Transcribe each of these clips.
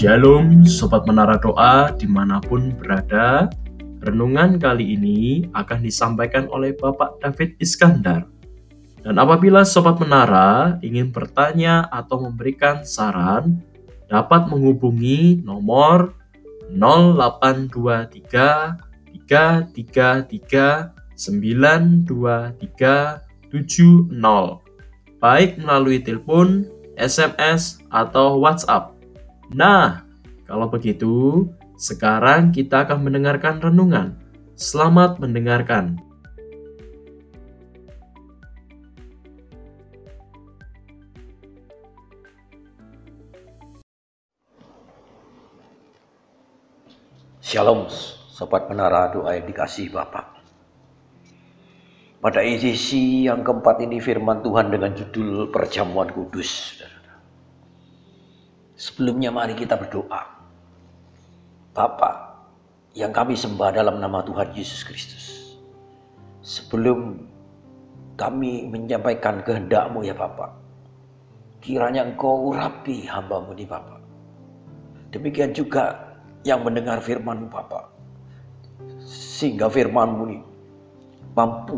Shalom Sobat Menara Doa di mana pun berada. Renungan kali ini akan disampaikan oleh Bapak David Iskandar. Dan apabila Sobat Menara ingin bertanya atau memberikan saran Dapat menghubungi nomor 0823 333 923 70 baik melalui telepon, SMS, atau WhatsApp. Nah, kalau begitu, sekarang kita akan mendengarkan renungan. Selamat mendengarkan. Shalom, sobat menara doa yang dikasih Bapak. Pada edisi yang keempat ini firman Tuhan dengan judul Perjamuan Kudus. Sebelumnya mari kita berdoa. Bapak yang kami sembah dalam nama Tuhan Yesus Kristus. Sebelum kami menyampaikan kehendakmu ya Bapak. Kiranya engkau urapi hambamu ini Bapak. Demikian juga yang mendengar firmanmu Bapak. Sehingga firmanmu ini mampu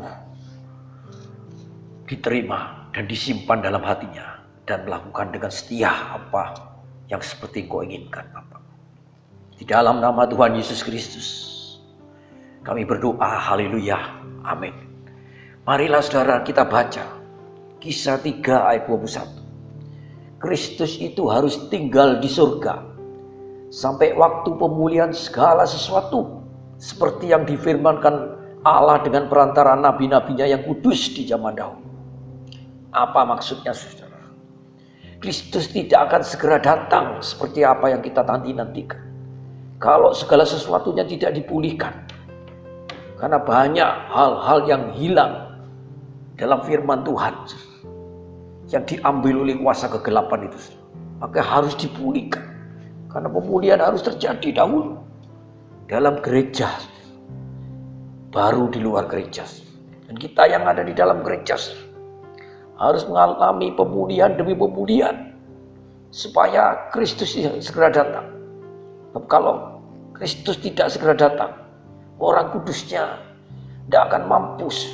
diterima dan disimpan dalam hatinya dan melakukan dengan setia apa yang seperti kau inginkan Bapak. Di dalam nama Tuhan Yesus Kristus kami berdoa haleluya amin. Marilah saudara kita baca kisah 3 ayat 21. Kristus itu harus tinggal di surga sampai waktu pemulihan segala sesuatu seperti yang difirmankan Allah dengan perantara nabi-nabinya yang kudus di zaman dahulu. Apa maksudnya saudara? Kristus tidak akan segera datang seperti apa yang kita nanti-nantikan. Kalau segala sesuatunya tidak dipulihkan. Karena banyak hal-hal yang hilang dalam firman Tuhan. Yang diambil oleh kuasa kegelapan itu. Maka harus dipulihkan. Karena pemulihan harus terjadi dahulu. Dalam gereja. Baru di luar gereja. Dan kita yang ada di dalam gereja harus mengalami pemulihan demi pemulihan supaya Kristus segera datang. Kalau Kristus tidak segera datang, orang kudusnya tidak akan mampus.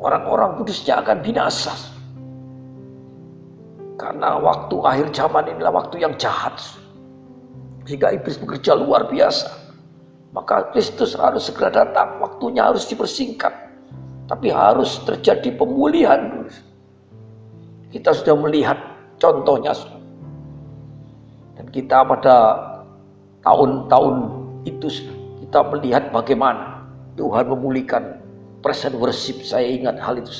Orang-orang kudusnya akan binasa. Karena waktu akhir zaman inilah waktu yang jahat. Sehingga iblis bekerja luar biasa. Maka Kristus harus segera datang. Waktunya harus dipersingkat. Tapi harus terjadi pemulihan dulu. Kita sudah melihat contohnya. Dan kita pada tahun-tahun itu kita melihat bagaimana Tuhan memulihkan present worship. Saya ingat hal itu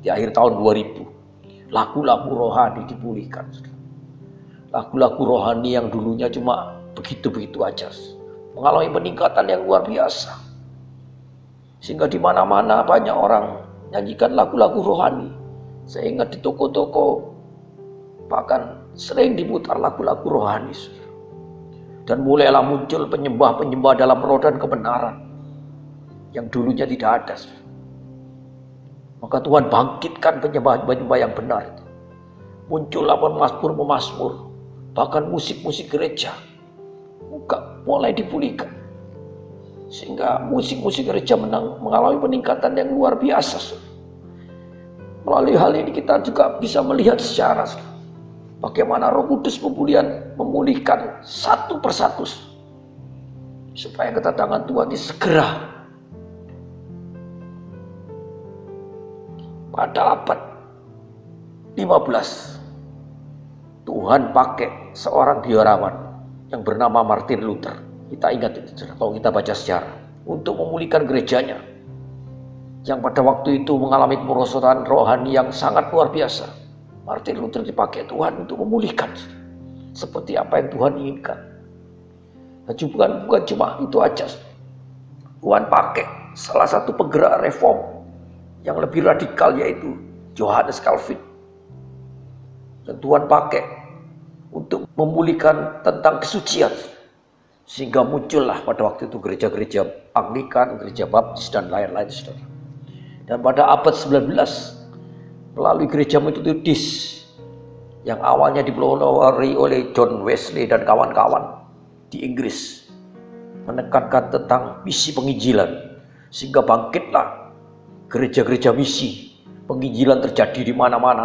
di akhir tahun 2000. Lagu-lagu rohani dipulihkan. Lagu-lagu rohani yang dulunya cuma begitu-begitu aja. Mengalami peningkatan yang luar biasa. Sehingga di mana-mana banyak orang nyanyikan lagu-lagu rohani. Saya ingat di toko-toko bahkan sering diputar lagu-lagu rohani. Dan mulailah muncul penyembah-penyembah dalam roh dan kebenaran yang dulunya tidak ada. Maka Tuhan bangkitkan penyembah-penyembah yang benar itu. Muncullah pemasmur-pemasmur, bahkan musik-musik gereja. Buka, mulai dipulihkan. Sehingga musik-musik gereja menang, mengalami peningkatan yang luar biasa. Melalui hal ini kita juga bisa melihat secara bagaimana Roh Kudus pemulihan memulihkan satu persatu supaya kedatangan Tuhan ini segera. Pada abad 15 Tuhan pakai seorang biarawan yang bernama Martin Luther. Kita ingat itu kalau kita baca sejarah untuk memulihkan gerejanya yang pada waktu itu mengalami kemerosotan rohani yang sangat luar biasa. Martin Luther dipakai Tuhan untuk memulihkan seperti apa yang Tuhan inginkan. Nah, bukan, bukan cuma itu aja. Tuhan pakai salah satu penggerak reform yang lebih radikal yaitu Johannes Calvin. Dan Tuhan pakai untuk memulihkan tentang kesucian. Sehingga muncullah pada waktu itu gereja-gereja Anglikan, gereja Baptis, dan lain-lain. Saudara. Dan pada abad 19 melalui gereja metodis yang awalnya dipelopori oleh John Wesley dan kawan-kawan di Inggris menekankan tentang misi penginjilan sehingga bangkitlah gereja-gereja misi penginjilan terjadi di mana-mana.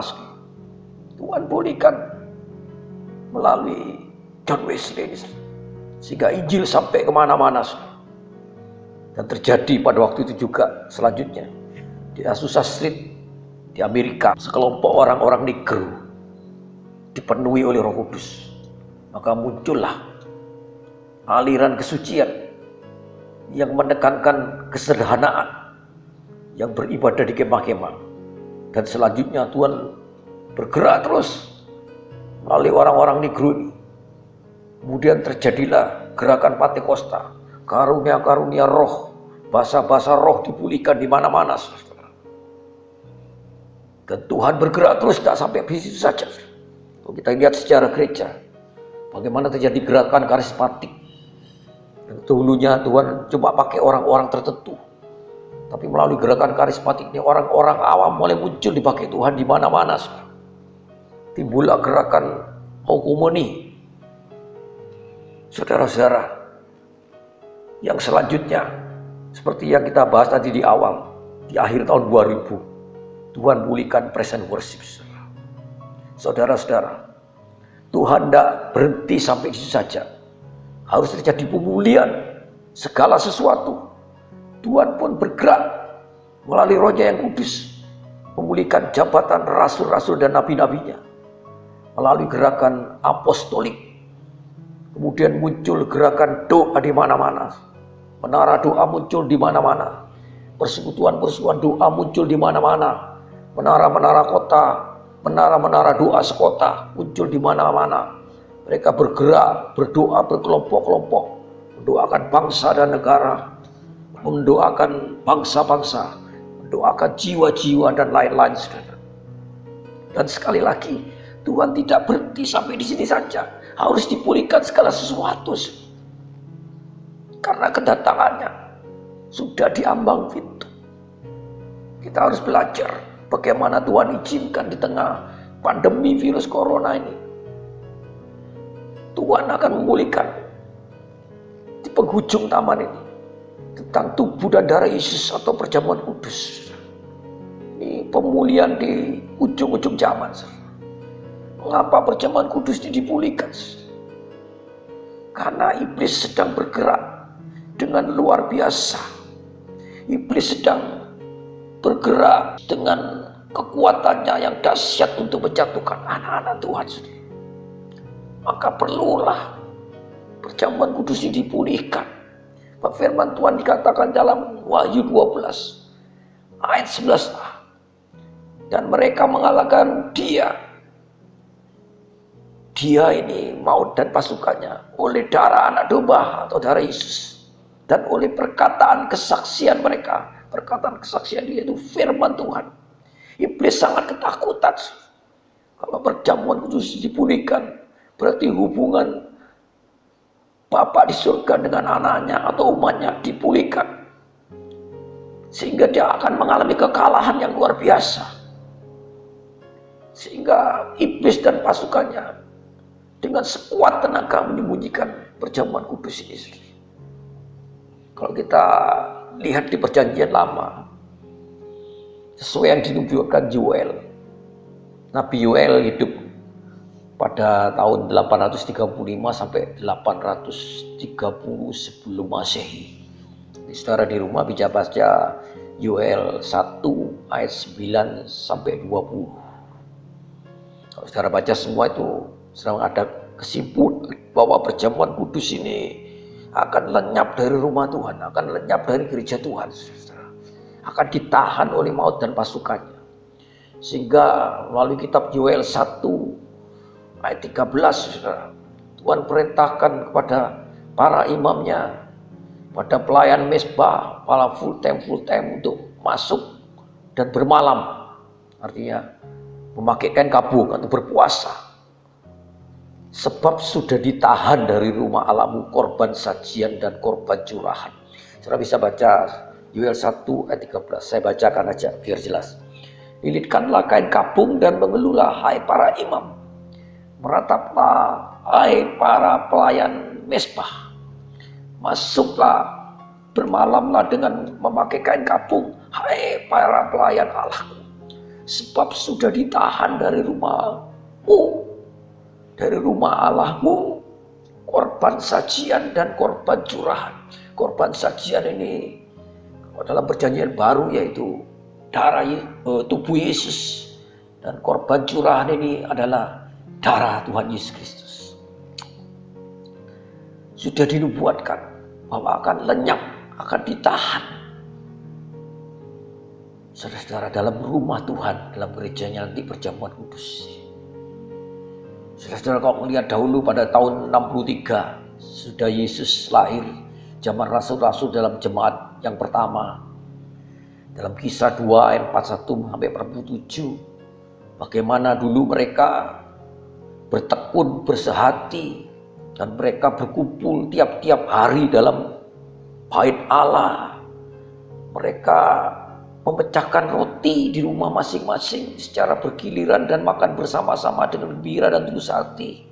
Tuhan pulihkan melalui John Wesley sehingga Injil sampai ke mana-mana. Dan terjadi pada waktu itu juga selanjutnya di Azusa Street di Amerika. Sekelompok orang-orang negro dipenuhi oleh Roh Kudus. Maka muncullah aliran kesucian yang menekankan kesederhanaan yang beribadah di kemah-kemah. Dan selanjutnya Tuhan bergerak terus melalui orang-orang negro ini. Kemudian terjadilah gerakan Pantekosta. Karunia-karunia roh bahasa-bahasa roh dipulihkan di mana-mana Tuhan bergerak terus tak sampai di situ saja kalau kita lihat secara gereja Bagaimana terjadi gerakan karismatik. Dulunya Tuhan coba pakai orang-orang tertentu. Tapi melalui gerakan karismatik ini orang-orang awam mulai muncul dipakai Tuhan di mana-mana. Timbullah gerakan hukumoni. Saudara-saudara, yang selanjutnya seperti yang kita bahas tadi di awal, di akhir tahun 2000, Tuhan pulihkan present worship. Saudara-saudara, Tuhan tidak berhenti sampai situ saja. Harus terjadi pemulihan segala sesuatu. Tuhan pun bergerak melalui rohnya yang kudus. Memulihkan jabatan rasul-rasul dan nabi-nabinya. Melalui gerakan apostolik. Kemudian muncul gerakan doa di mana-mana. Menara doa muncul di mana-mana. Persekutuan-persekutuan doa muncul di mana-mana. Menara-menara kota menara-menara doa sekota muncul di mana-mana. Mereka bergerak, berdoa berkelompok-kelompok, mendoakan bangsa dan negara, mendoakan bangsa-bangsa, mendoakan jiwa-jiwa dan lain-lain. Dan sekali lagi, Tuhan tidak berhenti sampai di sini saja. Harus dipulihkan segala sesuatu. Karena kedatangannya sudah diambang pintu. Kita harus belajar Bagaimana Tuhan izinkan di tengah pandemi virus corona ini. Tuhan akan memulihkan di penghujung taman ini tentang tubuh dan darah Yesus atau perjamuan kudus. Ini pemulihan di ujung-ujung zaman. Mengapa perjamuan kudus ini dipulihkan? Karena iblis sedang bergerak dengan luar biasa. Iblis sedang bergerak dengan kekuatannya yang dahsyat untuk menjatuhkan anak-anak Tuhan Maka perlulah perjamuan kudus ini dipulihkan. Firman Tuhan dikatakan dalam Wahyu 12 ayat 11 dan mereka mengalahkan dia. Dia ini maut dan pasukannya oleh darah anak domba atau darah Yesus. Dan oleh perkataan kesaksian mereka perkataan kesaksian dia itu firman Tuhan. Iblis sangat ketakutan. Kalau perjamuan kudus dipulihkan, berarti hubungan Bapak di surga dengan anaknya atau umatnya dipulihkan. Sehingga dia akan mengalami kekalahan yang luar biasa. Sehingga iblis dan pasukannya dengan sekuat tenaga menyembunyikan perjamuan kudus ini. Kalau kita lihat di perjanjian lama. Sesuai yang dinubuatkan Joel. Nabi Joel hidup pada tahun 835 sampai 830 sebelum Masehi. Di saudara di rumah bisa baca Yoel 1 ayat 9 sampai 20. Kalau saudara baca semua itu sedang ada kesimpulan bahwa perjamuan kudus ini akan lenyap dari rumah Tuhan, akan lenyap dari gereja Tuhan. Akan ditahan oleh maut dan pasukannya. Sehingga melalui kitab Yoel 1 ayat 13 Tuhan perintahkan kepada para imamnya, pada pelayan mesbah, para full time full time untuk masuk dan bermalam. Artinya memakai kain kabung atau berpuasa sebab sudah ditahan dari rumah alamu korban sajian dan korban curahan. Saudara bisa baca Yuel 1 ayat 13. Saya bacakan aja biar jelas. Lilitkanlah kain kapung dan mengeluhlah hai para imam. Merataplah hai para pelayan mesbah. Masuklah, bermalamlah dengan memakai kain kapung. Hai para pelayan Allahku. Sebab sudah ditahan dari rumahmu. Dari rumah Allahmu. Korban sajian dan korban curahan. Korban sajian ini dalam perjanjian baru yaitu darah uh, tubuh Yesus dan korban curahan ini adalah darah Tuhan Yesus Kristus. Sudah dinubuatkan bahwa akan lenyap, akan ditahan. Saudara-saudara dalam rumah Tuhan, dalam gerejanya nanti perjamuan kudus. Saudara-saudara kalau melihat dahulu pada tahun 63 sudah Yesus lahir zaman rasul-rasul dalam jemaat yang pertama. Dalam kisah 2 ayat 41 sampai 47 bagaimana dulu mereka bertekun bersehati dan mereka berkumpul tiap-tiap hari dalam bait Allah. Mereka memecahkan roti di rumah masing-masing secara bergiliran dan makan bersama-sama dengan gembira dan tulus hati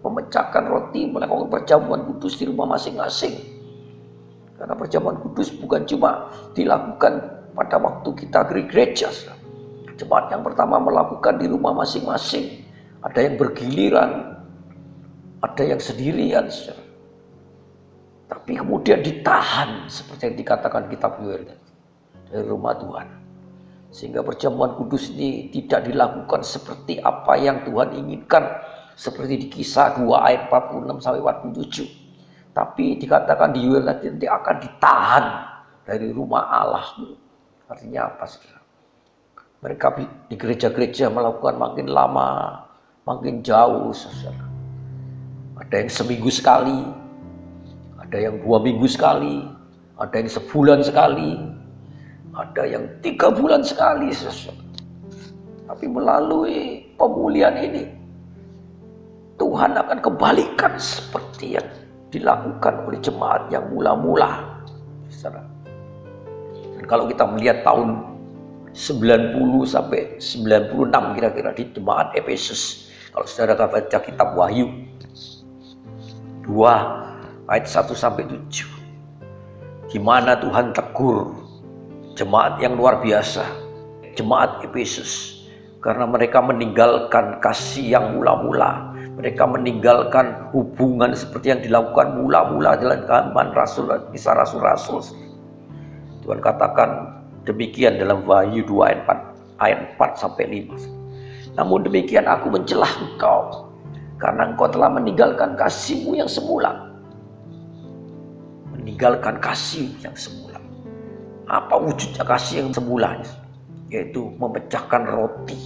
memecahkan roti melakukan perjamuan kudus di rumah masing-masing karena perjamuan kudus bukan cuma dilakukan pada waktu kita gereja. Jemaat yang pertama melakukan di rumah masing-masing. Ada yang bergiliran, ada yang sendirian. Tapi kemudian ditahan seperti yang dikatakan kitab Yoel dari rumah Tuhan. Sehingga perjamuan kudus ini tidak dilakukan seperti apa yang Tuhan inginkan. Seperti di kisah 2 ayat 46 sampai 47 tapi dikatakan di Yoel nanti, akan ditahan dari rumah Allahmu. Artinya apa saudara? Mereka di gereja-gereja melakukan makin lama, makin jauh saudara. Ada yang seminggu sekali, ada yang dua minggu sekali, ada yang sebulan sekali, ada yang tiga bulan sekali. Tapi melalui pemulihan ini, Tuhan akan kembalikan seperti yang dilakukan oleh jemaat yang mula-mula. Dan kalau kita melihat tahun 90 sampai 96 kira-kira di jemaat Efesus. Kalau saudara baca kitab Wahyu 2 ayat 1 sampai 7. Di mana Tuhan tegur jemaat yang luar biasa, jemaat Efesus karena mereka meninggalkan kasih yang mula-mula mereka meninggalkan hubungan seperti yang dilakukan mula-mula dalam zaman rasul kisah rasul-rasul. Tuhan katakan demikian dalam Wahyu 2 ayat 4, ayat 4 sampai 5. Namun demikian aku mencelah engkau karena engkau telah meninggalkan kasihmu yang semula. Meninggalkan kasih yang semula. Apa wujudnya kasih yang semula? Yaitu memecahkan roti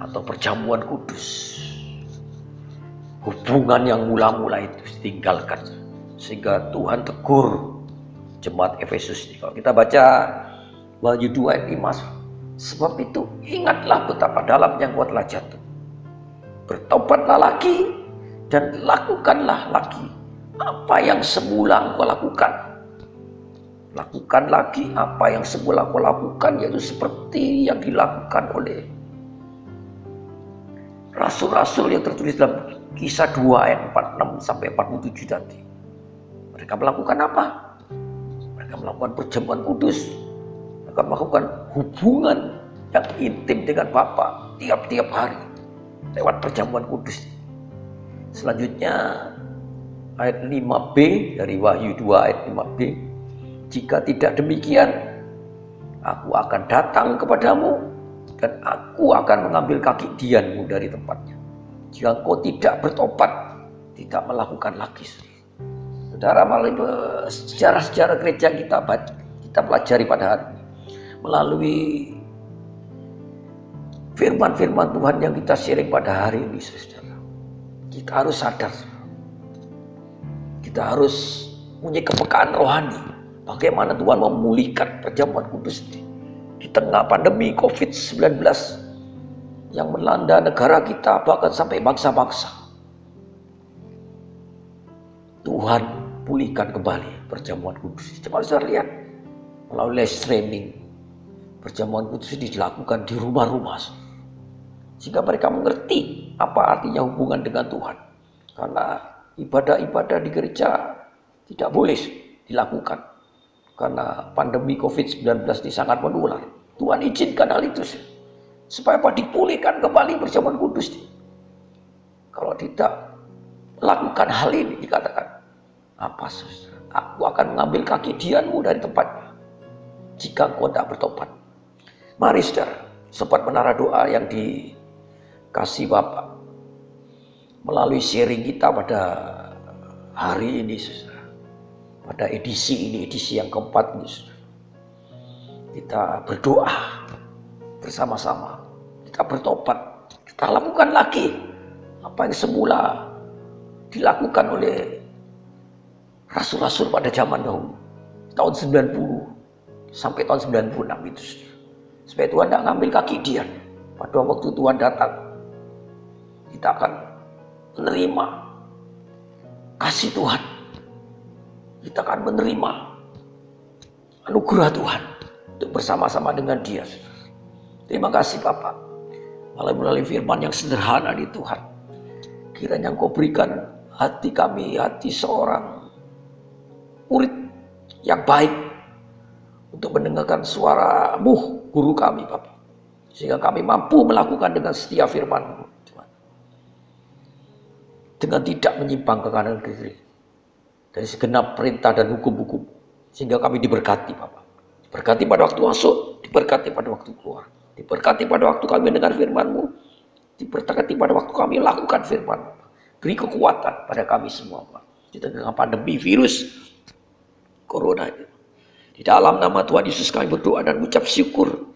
atau perjamuan kudus hubungan yang mula-mula itu ditinggalkan sehingga Tuhan tegur jemaat Efesus. Kalau kita baca Wahyu 2 ayat 5 sebab itu ingatlah betapa dalam yang kuat telah jatuh. Bertobatlah lagi dan lakukanlah lagi apa yang semula engkau lakukan. Lakukan lagi apa yang semula kau lakukan yaitu seperti yang dilakukan oleh rasul-rasul yang tertulis dalam Kisah 2 ayat 46 sampai 47 tadi. Mereka melakukan apa? Mereka melakukan perjamuan kudus. Mereka melakukan hubungan yang intim dengan Bapa tiap-tiap hari lewat perjamuan kudus. Selanjutnya ayat 5b dari Wahyu 2 ayat 5b. Jika tidak demikian, aku akan datang kepadamu dan aku akan mengambil kaki dianmu dari tempatnya. Jika engkau tidak bertobat, tidak melakukan lagi. Saudara, sejarah-sejarah gereja kita kita pelajari pada hari ini. Melalui firman-firman Tuhan yang kita sharing pada hari ini, saudara. Kita harus sadar. Kita harus punya kepekaan rohani. Bagaimana Tuhan memulihkan perjamuan kudus di, di tengah pandemi COVID-19 yang melanda negara kita bahkan sampai bangsa-bangsa. Tuhan pulihkan kembali perjamuan kudus. Coba saya lihat melalui streaming perjamuan kudus ini dilakukan di rumah-rumah sehingga mereka mengerti apa artinya hubungan dengan Tuhan. Karena ibadah-ibadah di gereja tidak boleh dilakukan karena pandemi COVID-19 ini sangat menular. Tuhan izinkan hal itu supaya apa dipulihkan kembali berjaman kudus. Kalau tidak lakukan hal ini dikatakan apa saudara? Aku akan mengambil kaki dianmu dari tempatnya jika kau tidak bertobat. Mari saudara, sempat menara doa yang dikasih Bapak melalui sharing kita pada hari ini saudara. Pada edisi ini, edisi yang keempat ini. Kita berdoa bersama-sama. Kita bertobat. Kita lakukan lagi apa yang semula dilakukan oleh rasul-rasul pada zaman dahulu. Tahun 90 sampai tahun 96 itu. Supaya Tuhan tidak ngambil kaki dia. Pada waktu Tuhan datang, kita akan menerima kasih Tuhan. Kita akan menerima anugerah Tuhan untuk bersama-sama dengan dia. Terima kasih Bapak. Melalui firman yang sederhana di Tuhan. Kiranya Engkau berikan hati kami, hati seorang murid yang baik untuk mendengarkan suaramu, guru kami, Bapak. Sehingga kami mampu melakukan dengan setia firman Dengan tidak menyimpang ke kanan ke kiri. Dari segenap perintah dan hukum-hukum. Sehingga kami diberkati, Bapak. Diberkati pada waktu masuk, diberkati pada waktu keluar. Diberkati pada waktu kami mendengar firman-Mu. Diberkati pada waktu kami lakukan firman-Mu. Beri kekuatan pada kami semua, Pak. Di tengah pandemi virus corona ini. Di dalam nama Tuhan Yesus kami berdoa dan mengucap syukur.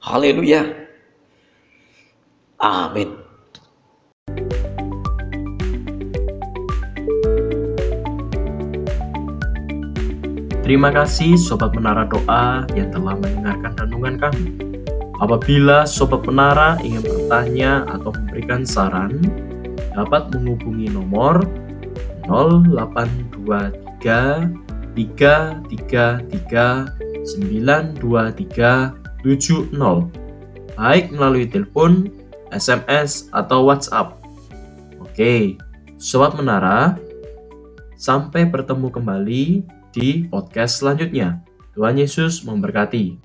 Haleluya. Amin. Terima kasih Sobat Menara Doa yang telah mendengarkan renungan kami. Apabila Sobat Menara ingin bertanya atau memberikan saran, dapat menghubungi nomor 0823 333 923 70 baik melalui telepon, SMS, atau WhatsApp. Oke, Sobat Menara, sampai bertemu kembali di podcast selanjutnya. Tuhan Yesus memberkati.